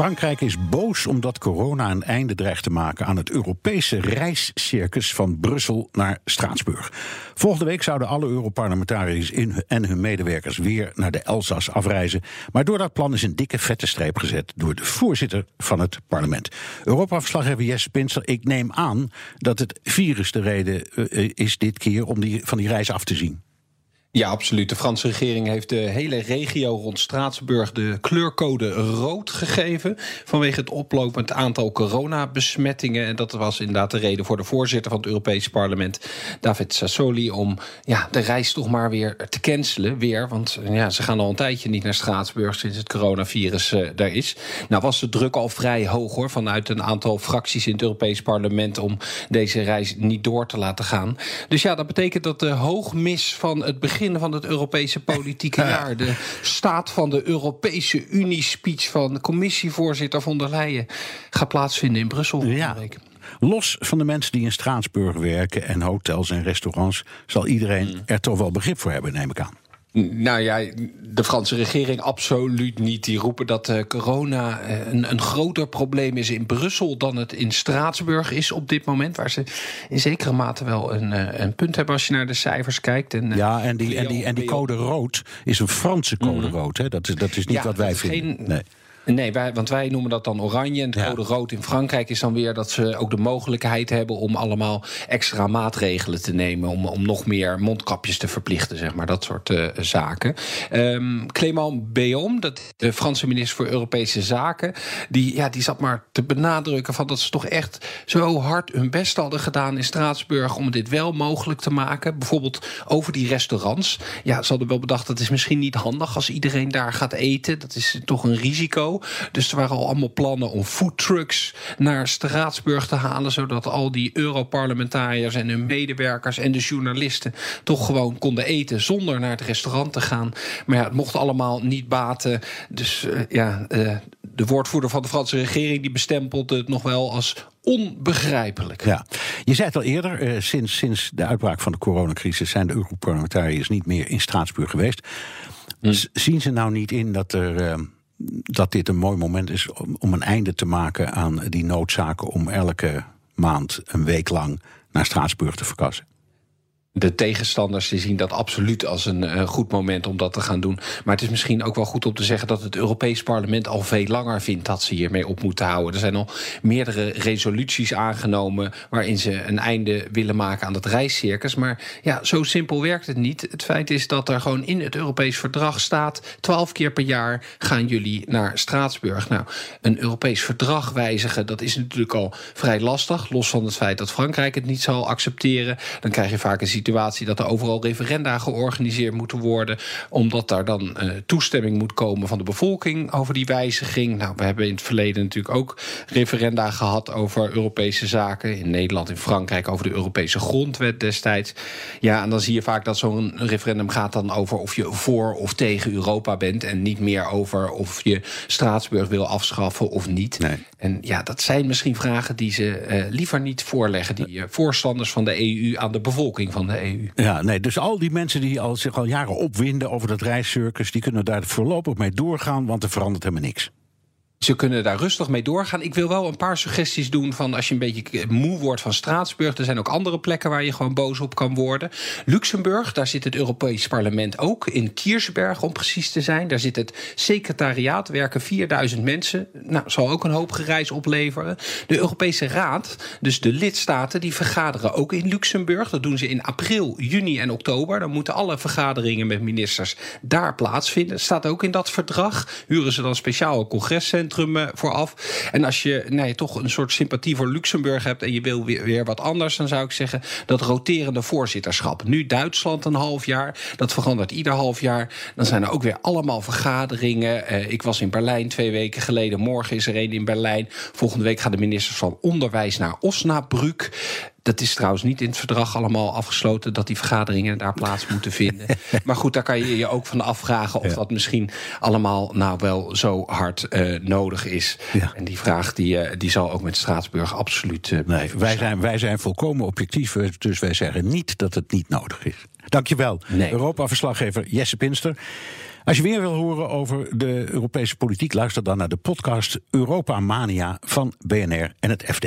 Frankrijk is boos omdat corona een einde dreigt te maken aan het Europese reiscircus van Brussel naar Straatsburg. Volgende week zouden alle Europarlementariërs en hun medewerkers weer naar de Elzas afreizen. Maar door dat plan is een dikke vette streep gezet door de voorzitter van het parlement. Europa-verslaggever Jesse Pinster, ik neem aan dat het virus de reden uh, is dit keer om die, van die reis af te zien. Ja, absoluut. De Franse regering heeft de hele regio rond Straatsburg de kleurcode rood gegeven. Vanwege het oplopend aantal coronabesmettingen. En dat was inderdaad de reden voor de voorzitter van het Europese parlement, David Sassoli, om ja, de reis toch maar weer te cancelen. Weer, want ja, ze gaan al een tijdje niet naar Straatsburg sinds het coronavirus uh, daar is. Nou was de druk al vrij hoog hoor, vanuit een aantal fracties in het Europese parlement om deze reis niet door te laten gaan. Dus ja, dat betekent dat de hoogmis van het begin van het Europese politieke jaar. De staat van de Europese Unie-speech van commissievoorzitter von der Leyen gaat plaatsvinden in Brussel. Ja. Los van de mensen die in Straatsburg werken en hotels en restaurants, zal iedereen mm. er toch wel begrip voor hebben, neem ik aan. Nou ja, de Franse regering absoluut niet. Die roepen dat uh, corona uh, een, een, groter probleem is in Brussel dan het in Straatsburg is op dit moment. Waar ze in zekere mate wel een, uh, een punt hebben als je naar de cijfers kijkt. En, ja, en die, en, die, en die code rood is een Franse code mm. rood. Hè? Dat, is, dat is niet ja, wat wij vinden. Geen, nee. Nee, wij, want wij noemen dat dan oranje. En het code rood in Frankrijk is dan weer dat ze ook de mogelijkheid hebben om allemaal extra maatregelen te nemen. Om, om nog meer mondkapjes te verplichten, zeg maar. Dat soort uh, zaken. Um, Clément Béom, dat, de Franse minister voor Europese Zaken, die, ja, die zat maar te benadrukken van dat ze toch echt zo hard hun best hadden gedaan in Straatsburg om dit wel mogelijk te maken. Bijvoorbeeld over die restaurants. Ja, ze hadden wel bedacht dat is misschien niet handig als iedereen daar gaat eten. Dat is toch een risico. Dus er waren al allemaal plannen om foodtrucks naar Straatsburg te halen, zodat al die Europarlementariërs en hun medewerkers en de journalisten toch gewoon konden eten zonder naar het restaurant te gaan. Maar ja, het mocht allemaal niet baten. Dus uh, ja, uh, de woordvoerder van de Franse regering die bestempelde het nog wel als onbegrijpelijk. Ja, je zei het al eerder, uh, sinds, sinds de uitbraak van de coronacrisis zijn de Europarlementariërs niet meer in Straatsburg geweest. Hm. Zien ze nou niet in dat er dat dit een mooi moment is om, om een einde te maken aan die noodzaken om elke maand een week lang naar Straatsburg te verkassen de tegenstanders zien dat absoluut als een goed moment om dat te gaan doen. Maar het is misschien ook wel goed om te zeggen dat het Europees Parlement al veel langer vindt dat ze hiermee op moeten houden. Er zijn al meerdere resoluties aangenomen waarin ze een einde willen maken aan dat reiscircus. Maar ja, zo simpel werkt het niet. Het feit is dat er gewoon in het Europees verdrag staat: twaalf keer per jaar gaan jullie naar Straatsburg. Nou, een Europees verdrag wijzigen, dat is natuurlijk al vrij lastig. Los van het feit dat Frankrijk het niet zal accepteren, dan krijg je vaak een situatie dat er overal referenda georganiseerd moeten worden. Omdat daar dan uh, toestemming moet komen van de bevolking over die wijziging. Nou, we hebben in het verleden natuurlijk ook referenda gehad over Europese zaken. In Nederland, in Frankrijk over de Europese grondwet destijds. Ja, en dan zie je vaak dat zo'n referendum gaat dan over of je voor of tegen Europa bent. En niet meer over of je Straatsburg wil afschaffen of niet. Nee. En ja, dat zijn misschien vragen die ze uh, liever niet voorleggen. Die uh, voorstanders van de EU aan de bevolking van de EU. Ja, nee, dus al die mensen die al, zich al jaren opwinden over dat reiscircus... die kunnen daar voorlopig mee doorgaan, want er verandert helemaal niks. Ze kunnen daar rustig mee doorgaan. Ik wil wel een paar suggesties doen van als je een beetje moe wordt van Straatsburg. Er zijn ook andere plekken waar je gewoon boos op kan worden. Luxemburg, daar zit het Europees Parlement ook. In Kiersberg, om precies te zijn. Daar zit het secretariaat, werken 4000 mensen. Nou, zal ook een hoop gereis opleveren. De Europese Raad, dus de lidstaten, die vergaderen ook in Luxemburg. Dat doen ze in april, juni en oktober. Dan moeten alle vergaderingen met ministers daar plaatsvinden. Staat ook in dat verdrag. Huren ze dan speciaal een congrescentrum centrum uh, vooraf. En als je nou, toch een soort sympathie voor Luxemburg hebt en je wil weer, wat anders, dan zou ik zeggen dat roterende voorzitterschap. Nu Duitsland een half jaar, dat verandert ieder half jaar. Dan zijn er ook weer allemaal vergaderingen. Uh, ik was in Berlijn twee weken geleden. Morgen is er een in Berlijn. Volgende week gaan de ministers van Onderwijs naar Osnabrück. Dat is trouwens niet in het verdrag allemaal afgesloten dat die vergaderingen daar plaats moeten vinden. maar goed, daar kan je je ook van afvragen of ja. dat misschien allemaal nou wel zo hard uh, nodig is. Ja. En die vraag die, uh, die zal ook met Straatsburg absoluut. Uh, nee, wij zijn, wij zijn volkomen objectief, dus wij zeggen niet dat het niet nodig is. Dankjewel, nee. Europa-verslaggever Jesse Pinster. Als je weer wil horen over de Europese politiek, luister dan naar de podcast Europa Mania van BNR en het FD.